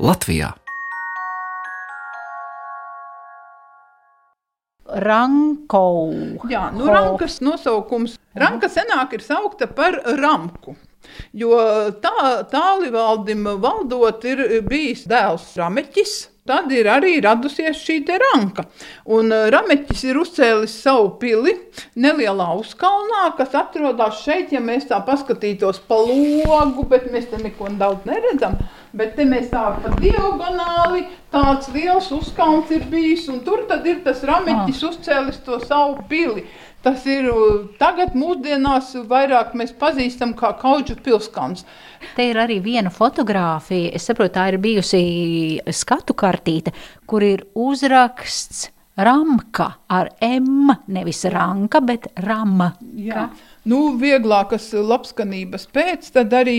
Latvijā. Rankou. Jā, nu, rankas nosaukums. Ranka senāk ir saukta par ramku. Jo tā tālivaldim valdot ir bijis dēls Rameķis, tad ir arī radusies šī ranka. Un uh, Rameķis ir uzcēlis savu pili nelielā uzkalnā, kas atrodas šeit, ja mēs tā paskatītos pa logu, bet mēs te neko daudz neredzam. Bet te mēs tā pa diagonāli tāds liels uzkalns ir bijis, un tur tad ir tas Rameķis uzcēlis to savu pili. Tas ir tagad, mūsdienās, vairāk mēs pazīstam kā Kauģu pilskāns. Te ir arī viena fotografija. Es saprotu, tā ir bijusi skatu kartīte, kur ir uzraksts Ramka ar M, nevis Ranka, bet Rama. Jā. Nu, vieglākas labskanības pēc, tad arī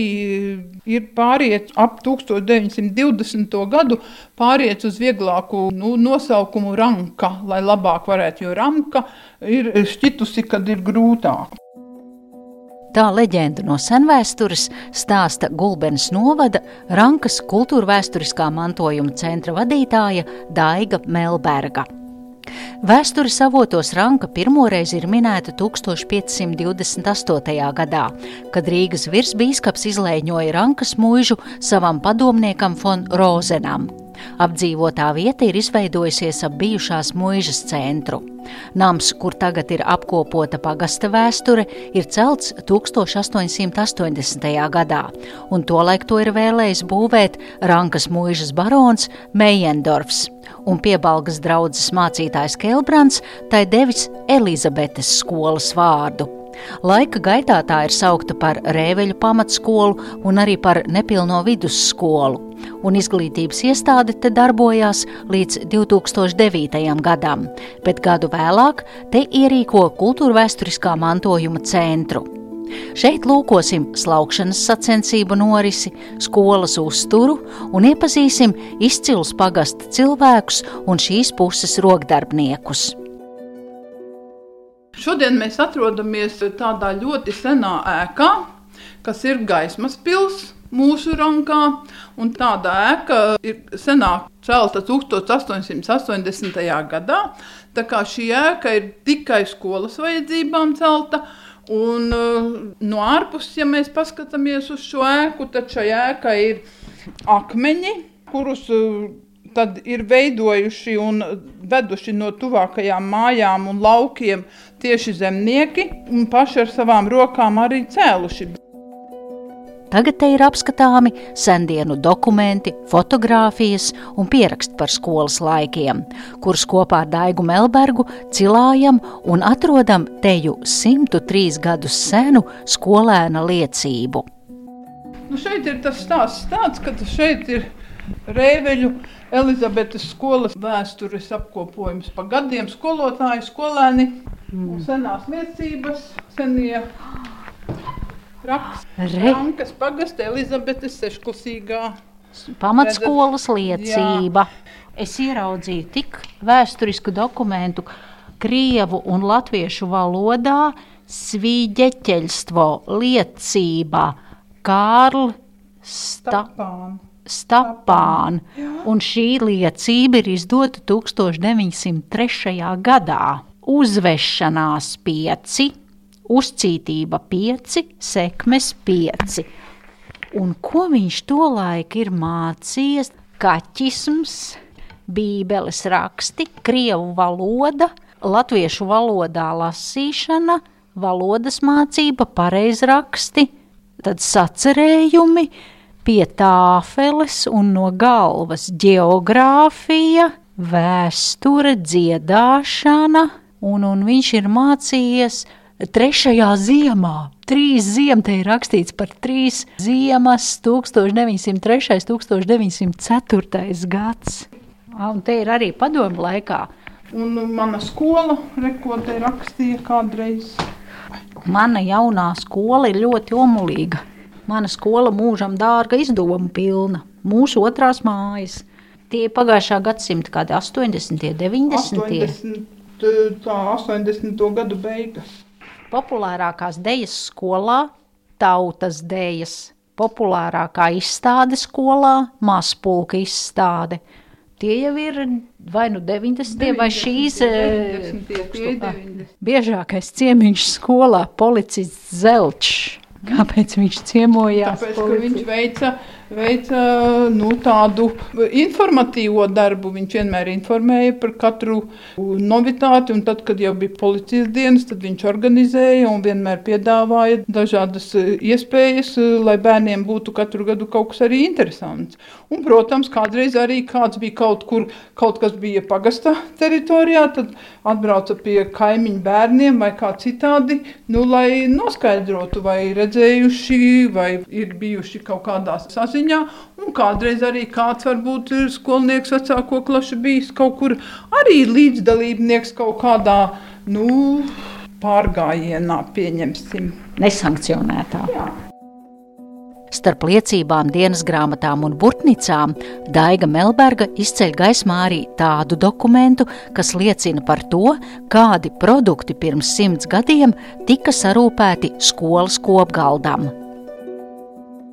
ir pāriet ap 1920. gadu, pāriet uz vieglāku nu, nosaukumu ranka, lai labāk varētu, jo ranka ir šķitusi, kad ir grūtāk. Tā leģenda no senvēstures stāsta Gulbenes novada Rankas kultūra vēsturiskā mantojuma centra vadītāja Daiga Melberga. Vēstures avotos Ranka pirmoreiz ir minēta 1528. gadā, kad Rīgas virsbīskaps izlēņoja Rankas mūžu savam padomniekam von Rozenam. Apdzīvotā vieta ir izveidojusies ap bijušās mūžas centru. Nams, kur tagad ir apkopota pagasta vēsture, ir celts 1880. gadā, un tolaik to ir vēlējis būvēt Rankas mūžas barons Meijendorfs un piebalgas draudzes mācītājs Kelbrants tai devis Elizabetes skolas vārdu. Laika gaitā tā ir saukta par Rēveļu pamatskolu un arī par nepilno vidusskolu, un izglītības iestāde te darbojās līdz 2009. gadam, bet gadu vēlāk te ierīko kultūrvēturiskā mantojuma centru. Šeit lūkosim slaukšanas sacensību norisi, skolas uzturu un iepazīsim izcilus pagasta cilvēkus un šīs puses rokdarbniekus. Šodien mēs atrodamies tādā ļoti senā ēkā, kas ir gaismas pilsēta mūsu rankā. Tāda ēka ir senāk celta 1880. gadā. Tā kā šī ēka ir tikai skolas vajadzībām celta. Un, uh, no ārpuses, ja mēs paskatāmies uz šo ēku, tad šajā ēkā ir akmeņi, kurus uh, tad ir veidojuši un veduši no tuvākajām mājām un laukiem tieši zemnieki, un paši ar savām rokām arī cēluši. Tagad te ir apskatāmi sendienu dokumenti, fotografijas un pieraksti par skolas laikiem, kurus kopā ar Daigu Melbergu cilājam un atrodam teju 103 gadus senu skolēna liecību. Nu šeit ir tas stāsts tāds, ka šeit ir Rēveļu Elizabetes skolas vēstures apkopojums pa gadiem skolotāji, skolēni, mm. senās liecības, senie raksts. Rankas pagasta Elizabetes sešklasīgā. Pamatskolas liecība. Jā. Es ieraudzīju tik vēsturisku dokumentu Krievu un latviešu valodā svīģeķeļstvo liecība Kārl Stapāna. Stapān, un šī liecība ir izdota 1903. gadā. Uzvešanās pieci uzcītība pieci, sekmes pieci. Un ko viņš tolaik ir mācījies? Kaķisms, bībeles raksti, krievu valoda, latviešu valodā lasīšana, valodas mācība, pareizraksti, tad sacerējumi, pie tāfeles un no galvas geogrāfija, vēsture, dziedāšana, un, un viņš ir mācījies trešajā ziemā. Trīs ziemas te ir rakstīts par trīs ziemas, 1903. un 1904. gads. Un te ir arī padomu laikā. Un mana skola, reko te rakstīja kādreiz. Mana jaunā skola ir ļoti omulīga. Mana skola mūžam dārga izdevuma pilna. Mūsu otrās mājas. Tie ir pagājušā gadsimta kādi 80, 90. 80, tā 80. gadu beigas populārākās dejas skolā, tautas dejas, populārākā izstāde skolā, mazpulka izstāde. Tie jau ir vai nu 90. 90 vai šīs 90, 90. biežākais ciemiņš skolā - policists Zelčs. Kāpēc viņš ciemojās? Tāpēc, ka viņš veica veica nu, tādu informatīvo darbu. Viņš vienmēr informēja par katru novitāti, un tad, kad jau bija policijas dienas, tad viņš organizēja un vienmēr piedāvāja dažādas iespējas, lai bērniem būtu katru gadu kaut kas arī interesants. Un, protams, kādreiz arī kāds bija kaut kur, kaut kas bija pagasta teritorijā, tad atbrauca pie kaimiņu bērniem vai kā citādi, nu, lai noskaidrotu, vai redzējuši, vai ir bijuši kaut kādās saziņās ziņā, un kādreiz arī kāds varbūt ir skolnieks vecāko klašu bijis kaut kur arī līdzdalībnieks kaut kādā, nu, pārgājienā, pieņemsim. Nesankcionētā. Jā. Starp liecībām, dienas grāmatām un burtnicām Daiga Melberga izceļ gaismā arī tādu dokumentu, kas liecina par to, kādi produkti pirms simts gadiem tika sarūpēti skolas kopgaldam.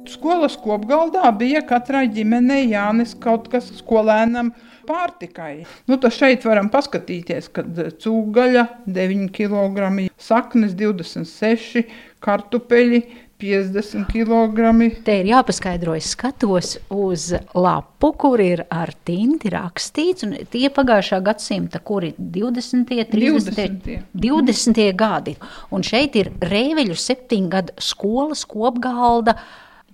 Skolas kopgaldā bija katrai ģimenei Jānis kaut kas skolēnam pārtikai. Nu, tad šeit varam paskatīties, kad cūgaļa 9 kg, saknes 26, kartupeļi 50 kg. Te ir jāpaskaidro, es skatos uz lapu, kur ir ar tinti rakstīts, un tie pagājušā gadsimta, kur ir 20, 30, 20. 20. gadi. Un šeit ir Rēveļu septiņgadu skolas kopgalda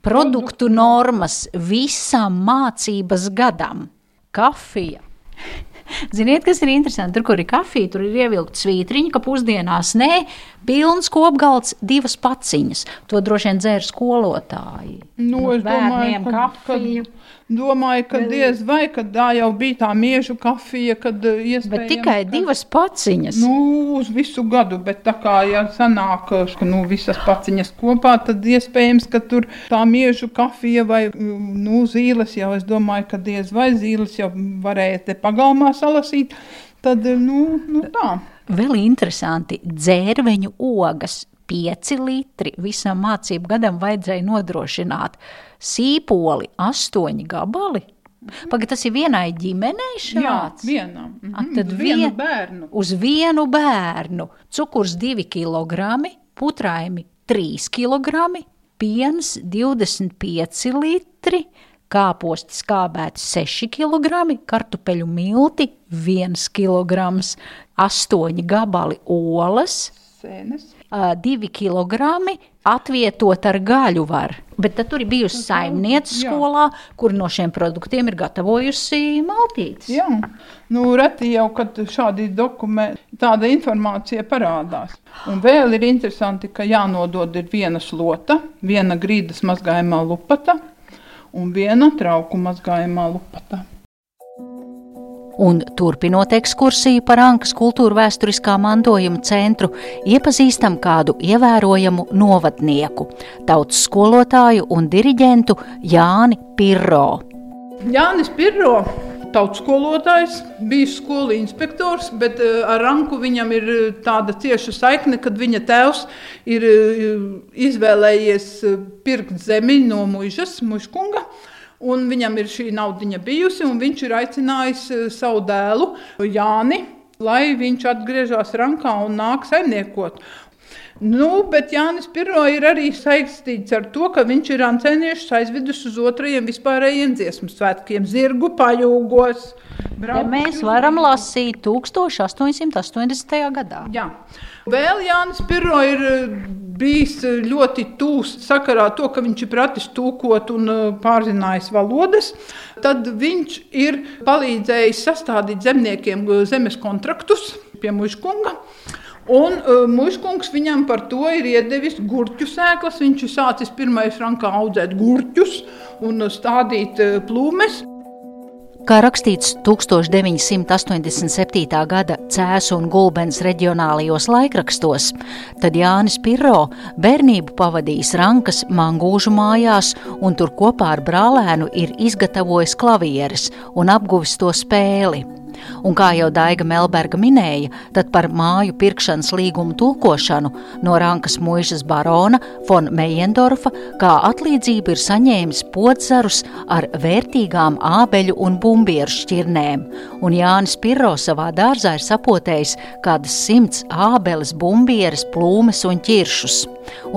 produktu normas visam mācības gadam. Kafija. Ziniet, kas ir interesanti? Tur, kur ir kafija, tur ir ievilkta svītriņa, ka pusdienās nē, pilns kopgalds, divas paciņas. To droši vien dzēra skolotāji. Nu, no, es domāju, ka kafiju. Kad Domāju, ka diez vai, kad tā jau bija tā miežu kafija, kad eh, iespējams. Bet tikai ka, divas paciņas. Nu, uz visu gadu, bet tā kā ja sanāk, ka nu, visas paciņas kopā, tad iespējams, ka tur tā miežu kafija vai nu, zīles jau, es domāju, ka diez vai zīles jau varēja te pagalmā salasīt. Tad, nu, nu tā. Vēl interesanti, dzērveņu ogas 5 litri visam mācību gadam vajadzēja nodrošināt. Sīpoli 8 gabali. Pagaid, tas ir vienai ģimenei šāds? Jā, vienam. Mhm. A, tad uz vienu vien, bērnu. Uz vienu bērnu. Cukurs 2 kg, putraimi 3 kg, piens 25 litri, kāposti skābēti 6 kg, kartupeļu milti 1 kg, 8 gabali olas. Sēnes divi kilogrami atvietot ar gaļu var. Bet tur ir bijusi saimniece skolā, kur no šiem produktiem ir gatavojusi maltītes. Jā, nu, reti jau, kad šādi dokumenti, tāda informācija parādās. Un vēl ir interesanti, ka jānodod ir viena slota, viena grīdas mazgājumā lupata un viena trauku mazgājumā lupata. Un, turpinot ekskursiju par Ankas kultūra vēsturiskā mantojuma centru, iepazīstam kādu ievērojamu novadnieku, tautas skolotāju un diriģentu Jāni Pirro. Jānis Pirro tautas skolotājs, bijis skolu inspektors, bet eh, ar Ranku viņam ir eh, tāda cieša saikne, kad viņa tēvs ir eh, izvēlējies pirkt zemi no mužas, muškunga. Un viņam ir šī naudiņa bijusi, un viņš ir aicinājis eh, savu dēlu Jāni, lai viņš atgriežas rankā un nāk saimniekot. Nu, bet Jānis Pirro ir arī saistīts ar to, ka viņš ir ancēniešus aizvedus uz otrajiem vispārējiem dziesmu svētkiem, zirgu paļūgos. Ja mēs varam lasīt 1880. gadā. Jā. Vēl Jānis Pirro ir eh, bijis eh, ļoti tūs sakarā to, ka viņš ir pratis tūkot un eh, pārzinājis valodas. Tad viņš ir palīdzējis sastādīt zemniekiem zemes kontraktus pie muškunga. Un uh, Mūžkungs viņam par to ir iedevis gurķu sēklas. Viņš ir sācis pirmais rankā audzēt gurķus un stādīt uh, plūmes. Kā rakstīts 1987. gada Cēzu un Gulbens reģionālajos laikrakstos, tad Jānis Pirro bērnību pavadījis Rankas mangūžu mājās un tur kopā ar brālēnu ir izgatavojis klavieres un apguvis to spēli. Un kā jau Daiga Melberga minēja, tad par māju pirkšanas līgumu tulkošanu no Rankas muižas barona von Mejendorfa kā atlīdzību ir saņēmis podzarus ar vērtīgām ābeļu un bumbieru šķirnēm, un Jānis Pirro savā dārzā ir sapotējis kādas simts ābeles, bumbieres, plūmes un ķiršus.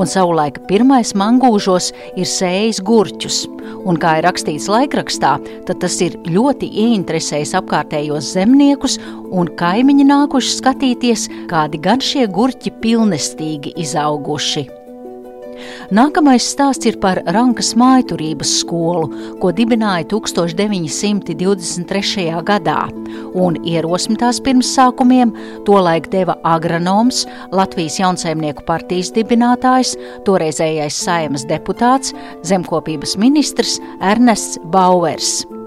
Un savulaik pirmais mangūžos ir sējis gurķus, un kā ir rakstīts laikrakstā, tas ir ļoti ieinteresējis apkārtējos zemniekus, un kaimiņi nākuši skatīties, kādi gan šie gurķi pilnestīgi izauguši. Nākamais stāsts ir par Rankas mājturības skolu, ko dibināja 1923. gadā, un ierosmi tās pirmsākumiem tolaik deva agronoms, Latvijas jaunsaimnieku partijas dibinātājs, toreizējais saimas deputāts, zemkopības ministrs Ernests Bauers.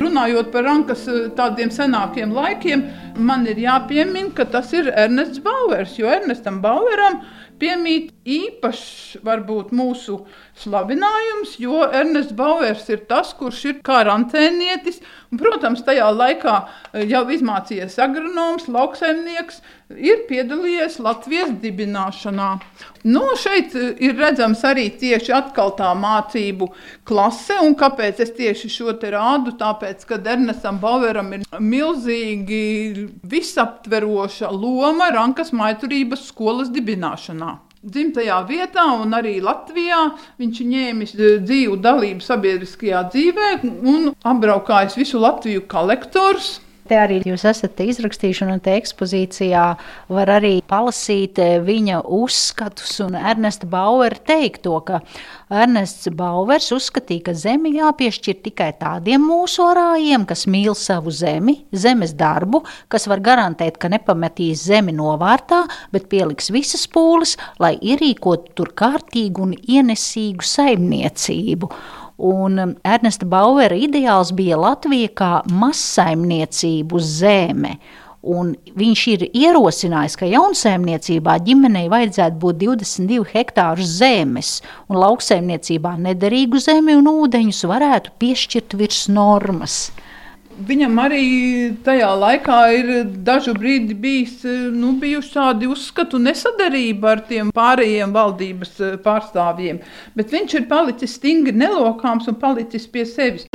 Runājot par rankas tādiem senākiem laikiem, man ir jāpiemina, ka tas ir Ernests Bauers, jo Ernestam Baueram piemīt īpašs, varbūt mūsu slavinājums, jo Ernests Bauers ir tas, kurš ir karantēnietis. Un, protams, tajā laikā eh, jau izmācījies agronoms, lauksaimnieks, ir piedalījies Latvijas dibināšanā. Nu, šeit eh, ir redzams arī tieši atkal tā mācību klase, un kāpēc es tieši šo te rādu, tāpēc, ka Ernestam Baueram ir milzīgi visaptveroša loma Rankas maiturības skolas dibināšanā dzimtajā vietā un arī Latvijā. Viņš ņēmis e, dzīvu dalību sabiedriskajā dzīvē un apbraukājis visu Latviju kā lektors. Te arī jūs esat izrakstījuši, un te ekspozīcijā var arī palasīt eh, viņa uzskatus un Ernesta Bauera teikto, ka Ernests Bauers uzskatīja, ka zemi jāpiešķir tikai tādiem mūsu arājiem, kas mīl savu zemi, zemes darbu, kas var garantēt, ka nepametīs zemi novārtā, bet pieliks visas pūles, lai ierīkotu tur kārtīgu un ienesīgu saimniecību. Un um, Ernesta Bauera ideāls bija Latvija kā mazsaimniecību zeme. Un viņš ir ierosinājis, ka jaunsaimniecībā ģimenei vajadzētu būt 22 hektāru zemes, un lauksaimniecībā nederīgu zemi un ūdeņus varētu piešķirt virs normas. Viņam arī tajā laikā ir dažu brīdi bijis, nu, tādi uzskatu nesadarība ar tiem pārējiem valdības eh, pārstāvjiem, bet viņš ir palicis stingri nelokāms un palicis pie sevis.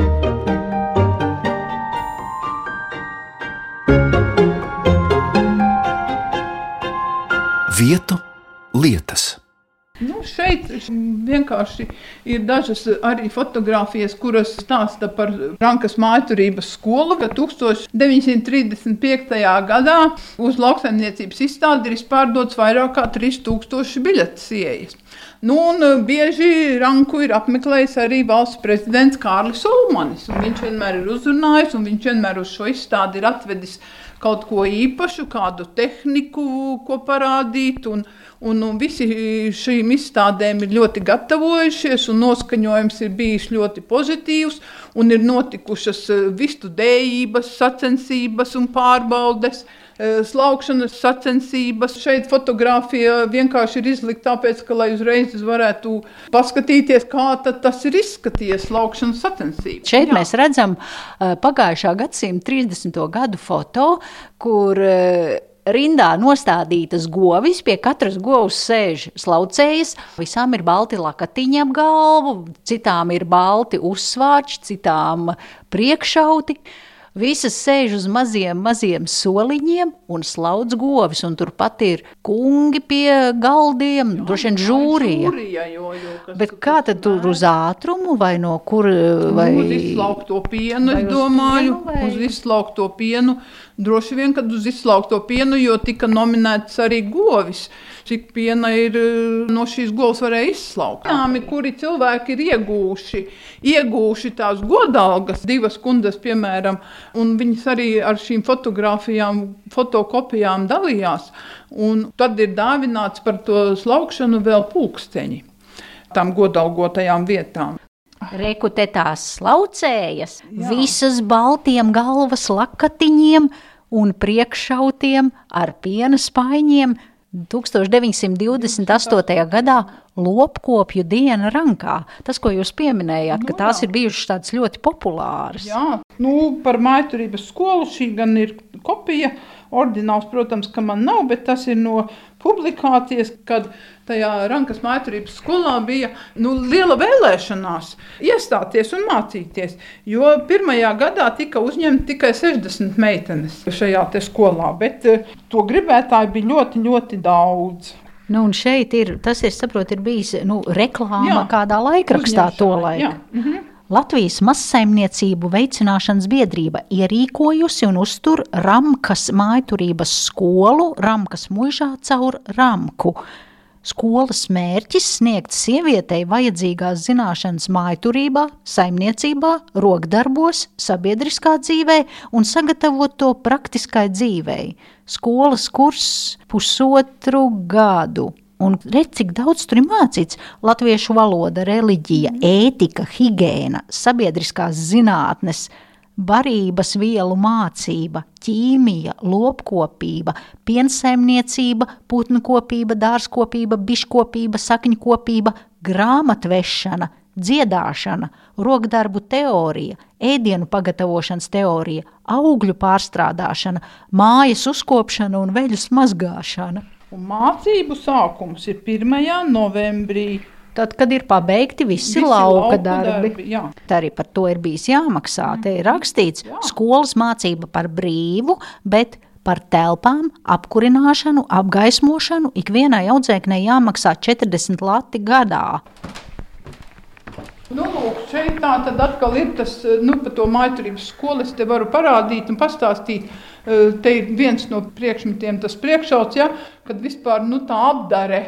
Vietu lietas. Nu, šeit vienkārši ir dažas arī fotogrāfijas, kuras stāsta par Rankas mājturības skolu, ka 1935. gadā uz lauksaimniecības izstādi ir pārdots vairāk kā 3000 biļetes ieejas. Nu, bieži Ranku ir apmeklējis arī valsts prezidents Kārlis Ulmanis. Viņš vienmēr ir uzrunājis, un viņš vienmēr uz šo izstādi ir atvedis kaut ko īpašu, kādu tehniku, ko parādīt. Un, Un, un visi šīm izstādēm ir ļoti gatavojušies, un noskaņojums ir bijis ļoti pozitīvs. Ir notikušas eh, vistu dējības, sacensības un pārbaudes, slaukšanas sacensības. Šeit fotografija vienkārši ir izlikta tāpēc, ka, lai uzreiz varētu paskatīties, kā tas ir izskatījies slaukšanas sacensības. Šeit Jā. mēs redzam eh, pagājušā gadsimta 30. gadu foto, kur rindā nostādītas govis, pie katras govs sēž slaucējas, visām ir balti lakatiņi ap galvu, citām ir balti uzsvārči, citām priekšauti. Visas sēž uz maziem, maziem soliņiem un slaudz govis, un turpat ir kungi pie galdiem, droši vien žūrija. žūrija jo, jo, Bet kā tad tur uz ātrumu vai no kur? Vai... Nu, uz izslaukto pienu, es domāju, pienu, vai... uz izslaukto pienu. Droši vien, kad uz izslaukto pienu, jo tika nominēts arī govis, cik piena ir eh, no šīs govs varēja izslaukt. Tāmi, kuri cilvēki ir iegūši, iegūši tās godalgas, divas kundas, piemēram, un viņas arī ar šīm fotografijām, fotokopijām dalījās, un tad ir dāvināts par to slaukšanu vēl pulksteņi tām godalgotajām vietām. Reku te tās slaucējas, Jā. visas baltiem galvas lakatiņiem un priekšautiem ar piena spaiņiem 1928. gadā lopkopju diena rankā. Tas, ko jūs pieminējāt, ka Nu, tās jā. ir bijušas tādas ļoti populāras. Jā, nu, par maiturības skolu šī gan ir kopija. Ordināls, protams, ka man nav, bet tas ir no publikācijas, kad tajā Rankas maiturības skolā bija nu, liela vēlēšanās iestāties un mācīties. Jo pirmajā gadā tika uzņemta tikai 60 meitenes šajā skolā, bet eh, to gribētāju bija ļoti, ļoti daudz. Nu, un šeit ir, tas ir, saprot, ir bijis nu, reklāma Jā, kādā laikrakstā to laiku. jā, mhm. Latvijas mazsaimniecību veicināšanas biedrība ierīkojusi un uztur Ramkas mājturības skolu Ramkas mužā caur Ramku. Skolas mērķis sniegt sievietei vajadzīgās zināšanas mājturībā, saimniecībā, rokdarbos, sabiedriskā dzīvē un sagatavot to praktiskai dzīvei. Skolas kurs pusotru gadu. Un redz, cik daudz tur ir mācīts. Latviešu valoda, reliģija, ētika, higiēna, sabiedriskās zinātnes, barības vielu mācība, ķīmija, lopkopība, piensaimniecība, putnu-kopība, dārzkopība, biškopība, sakņkopība, grāmatvešana, dziedāšana, rokdarbu teorija, ēdienu pagatavošanas teorija, augļu pārstrādāšana, mājas uzkopšana un veļu mazgāšana. Un mācību sākums ir 1. novembrī. Tad, kad ir pabeigti visi, Visi lauka, lauku darbi, darbi, tad arī par to ir bijis jāmaksā. Te ir rakstīts, Jā. skolas mācība par brīvu, bet par telpām, apkurināšanu, apgaismošanu ikvienai audzēknei jāmaksā 40 lati gadā. Nu, lūk, šeit tā tad atkal ir tas, nu, par to maiturības skolu es te varu parādīt un pastāstīt. Eh, Te ir viens no priekšmetiem, tas priekšauts, ja, kad vispār nu, tā apdare.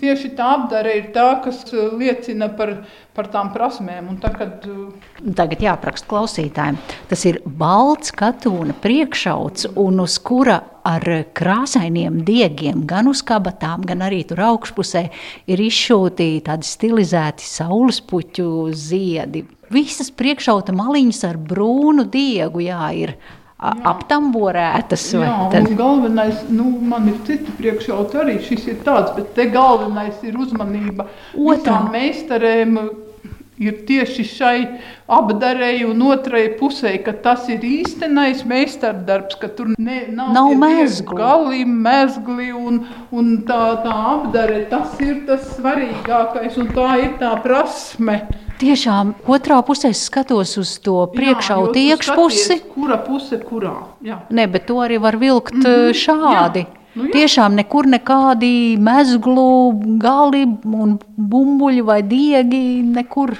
Tieši tā apdare ir tā, kas eh, liecina par, par tām prasmēm. Un tā, kad, eh, Tagad jāapraksta klausītājiem. Tas ir balts katūna priekšauts, un uz kura ar krāsainiem diegiem, gan uz kabatām, gan arī tur augšpusē, ir izšūti tādi stilizēti saules puķu ziedi. Visas priekšauta maliņas ar brūnu diegu, jā, ir aptamborētas. un galvenais, nu, man ir citi priekšauti arī šis ir tāds, bet te galvenais ir uzmanība. Otrā. Visām meistarēm ir tieši šai apdarēji un otrai pusē, ka tas ir īstenais meistardarbs, ka tur ne, nav, Nav mezglu. gali, mezgli un, un tā, tā apdare, tas ir tas svarīgākais un tā ir tā prasme. Tiešām otrā pusē skatos uz to priekšautu iekšpusi. Kura puse kurā? Jā. Ne, bet to arī var vilkt mm -hmm, šādi. jā. Nu, jā. Tiešām nekur nekādi mezglu, gali un bumbuļi vai diegi nekur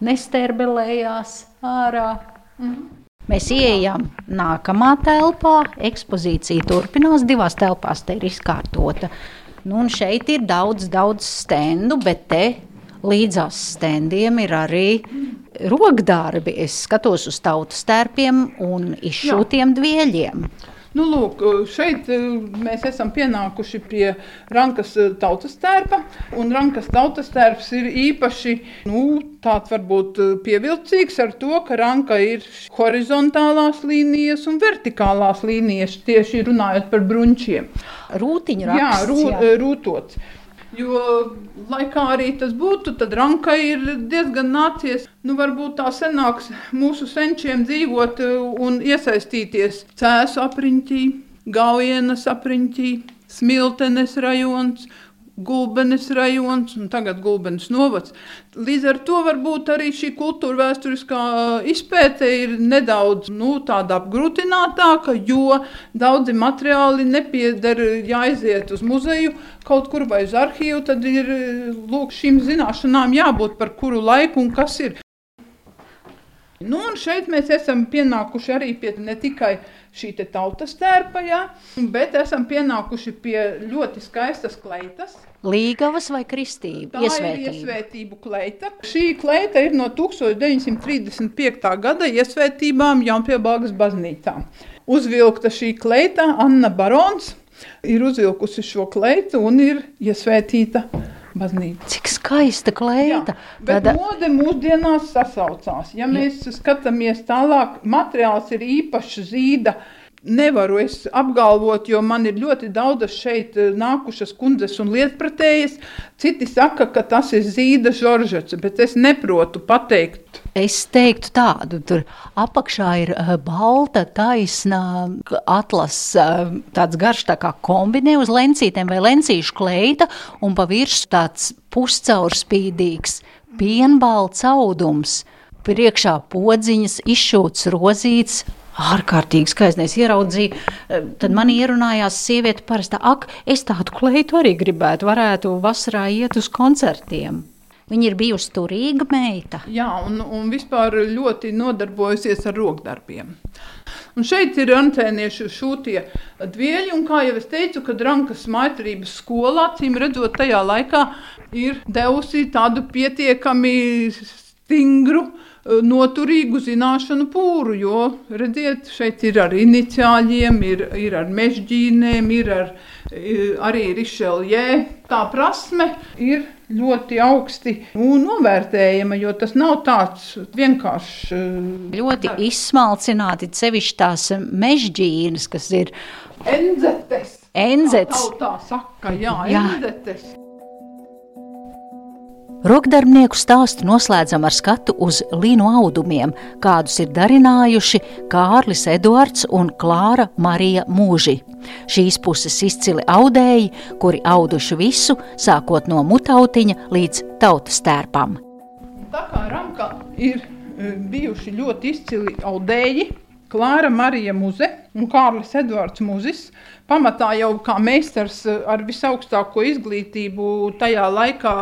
nesterbelējās ārā. Mm -hmm. Mēs ieejam nākamā telpā. Ekspozīcija turpinās. Divās telpās te ir izkārtota. Nu, un šeit ir daudz, daudz stendu, bet te līdzās stendiem ir arī rokdarbi. Es skatos uz tautas tērpiem un izšūtiem dvieļiem. Nu, lūk, šeit eh, mēs esam pienākuši pie Rankas eh, tautas tērpa. Un Rankas tautas tērps ir īpaši nu, tāds varbūt eh, pievilcīgs ar to, ka Ranka ir horizontālās līnijas un vertikālās līnijas, tieši runājot par brunčiem. Rūtiņu Jā, raksts. rū, jā. rūtots. Jo, lai kā arī tas būtu, tad ranka ir diezgan nācies, nu, varbūt tā senāks mūsu senčiem dzīvot eh, un iesaistīties cēsu apriņķī, gaujienas apriņķī, smiltenes rajons, gulbenes rajons un tagad gulbenes novads. Līdz ar to varbūt arī šī kultūra vēsturiskā izpēte ir nedaudz nu, tāda apgrūtinātāka, jo daudzi materiāli nepieder jāiziet uz muzeju kaut kur vai uz arhīvu, tad ir lūk šīm zināšanām jābūt par kuru laiku un kas ir. Nu, un šeit mēs esam pienākuši arī pie ne tikai šī tautas tērpa, jā, bet esam pienākuši pie ļoti skaistas kleitas. Līgavas vai kristība? Tā ir Iesvētība. iesvētību kleita. Šī kleita ir no 1935. gada iesvētībām Jaunpiebāgas baznīcā. Uzvilkta šī kleita, Anna Barons ir uzvilkusi šo kleitu un ir iesvētīta baznīca. Cik skaista kleita. Jā, bet Tāda- mode mūsdienās sasaucās. Ja mēs skatāmies tālāk, materiāls ir īpašs zīda nevaru es apgalvot, jo man ir ļoti daudzas šeit eh, nākušas kundzes un lietpratējas. Citi saka, ka tas ir zīda žoržets, bet es neprotu pateikt. Es teiktu tādu, tur apakšā ir uh, balta, taisna atlasa, uh, tāds garš tā kā kombinē uz lencītēm vai lencīšu kleita, un pa virsmu tāds puscaurspīdīgs pienbalts audums. Priekšā podziņas, izšūts rozīts, ārkārtīgi skaisti. Es ieraudzīju, eh, tad man ierunājās sieviete parasti, ak, es tādu kleitu arī gribētu, varētu vasarā iet uz koncertiem. Viņa ir bijusi turīga meita. Jā, un, un vispār ļoti nodarbojusies ar rokdarbiem. Un šeit ir antēnieši šūtie dvieļi, un kā jau es teicu, kad Rankas maitrības skolā, cīm redzot, tajā laikā ir devusi tādu pietiekami stingru uh, noturīgu zināšanu pūru, jo, redziet, šeit ir ar iniciāļiem, ir, ir ar mežģīnēm, ir ar, arī rišeljē. Tā prasme ir ļoti augsti nu, novērtējama, jo tas nav tāds vienkārši. Ļoti tā. izsmalcināti, sevišķi tās mežģīnas, kas ir enzetes. Enzetes. Tā, tā saka, jā, jā. enzetes. Rokdarbnieku stāstu noslēdzam ar skatu uz līnu audumiem, kādus ir darinājuši Kārlis Eduards un Klāra Marija Mūži. Šīs puses izcili audēji, kuri auduši visu, sākot no mutautiņa līdz tautas tērpam. Tā kā Ramka ir e, bijuši ļoti izcili audēji, Klāra Marija Muze un Kārlis Edvards Muzis pamatā jau kā meistars ar visaugstāko izglītību tajā laikā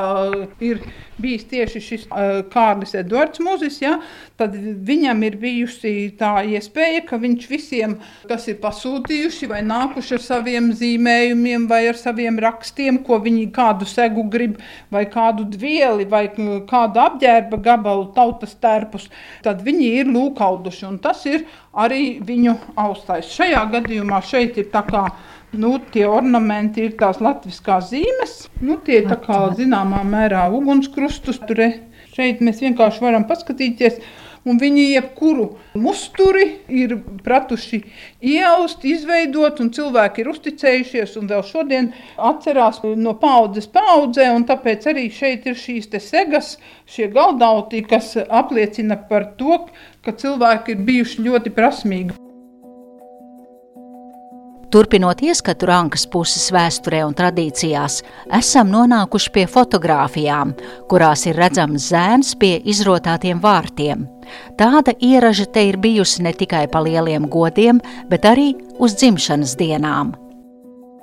ir bijis tieši šis Kārlis Edvards Mūzis, ja, tad viņam ir bijusi tā iespēja, ka viņš visiem, kas ir pasūtījuši vai nākuši ar saviem zīmējumiem vai ar saviem rakstiem, ko viņi kādu segu grib, vai kādu dvieli, vai kādu apģērba gabalu tautas tērpus, tad viņi ir lūkauduši, un tas ir arī viņu austais. Šajā gadījumā šeit ir tā kā Nu, tie ornamenti ir tās latviskās zīmes. Nu, tie ir kā zināmā mērā ugunskrustus. Tur šeit mēs vienkārši varam paskatīties. Un viņi jebkuru musturi ir pratuši ieaust, izveidot, un cilvēki ir uzticējušies un vēl šodien atcerās no paudzes paudzē. Tāpēc arī šeit ir šīs segas, šie galdauti, kas apliecina par to, ka cilvēki ir bijuši ļoti prasmīgi. Turpinot ieskatu rankas puses vēsturē un tradīcijās, esam nonākuši pie fotografijām, kurās ir redzams zēns pie izrotātiem vārtiem. Tāda ieraža te ir bijusi ne tikai pa lieliem godiem, bet arī uz dzimšanas dienām.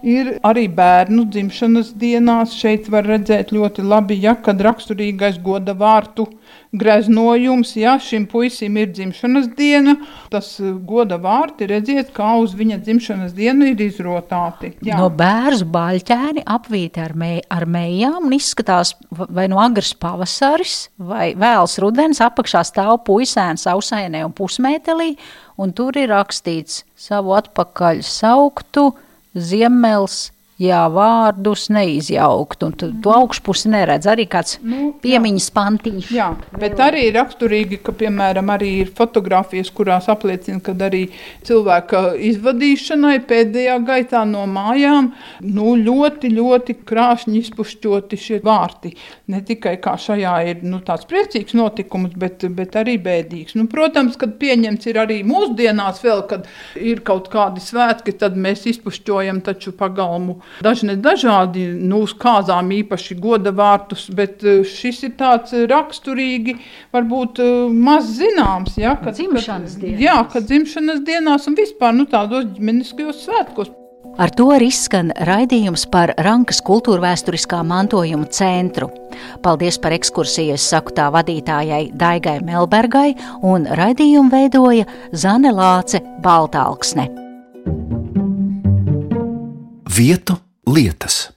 Ir arī bērnu dzimšanas dienās. Šeit var redzēt ļoti labi, ja kad raksturīgais goda vārtu greznojums, ja šim puisim ir dzimšanas diena, tas eh, goda vārti redziet, kā uz viņa dzimšanas dienu ir izrotāti. Jā. No bērnu baļķēni apvīti ar, mē, ar mējām un izskatās vai no agras pavasaris vai vēls rudens apakšā stāv puisēns ausainē un pusmētelī, un tur ir rakstīts savu atpakaļ sauktu, Ziemels, jā, vārdus neizjaukt, un tu, tu augšpusi neredz arī kāds nu, piemiņas pantiņš. Jā, bet arī raksturīgi, ka, piemēram, arī ir fotogrāfijas, kurās apliecina, ka arī cilvēka izvadīšanai pēdējā gaitā no mājām, nu, ļoti, ļoti krāšņi izpušķoti šie vārti. Ne tikai kā šajā ir, nu, tāds priecīgs notikums, bet, bet arī bēdīgs. Nu, protams, kad pieņemts ir arī mūsdienās vēl, kad ir kaut kādi svētki, tad mēs izpušķojam taču pagalmu Dažni dažādi, nu, uz kāzām īpaši goda vārtus, bet eh, šis ir tāds raksturīgi, varbūt eh, maz zināms. Ja, kad, dzimšanas dienās. Jā, kad dzimšanas dienās un vispār nu, tādos ģimeniskajos svētkos. Ar to arī izskan raidījums par Rankas kultūrvēturiskā mantojuma centru. Paldies par ekskursiju, es saku tā vadītājai Daigai Melbergai, un raidījumu veidoja Zane Lāce Baltāksne vietu lietas.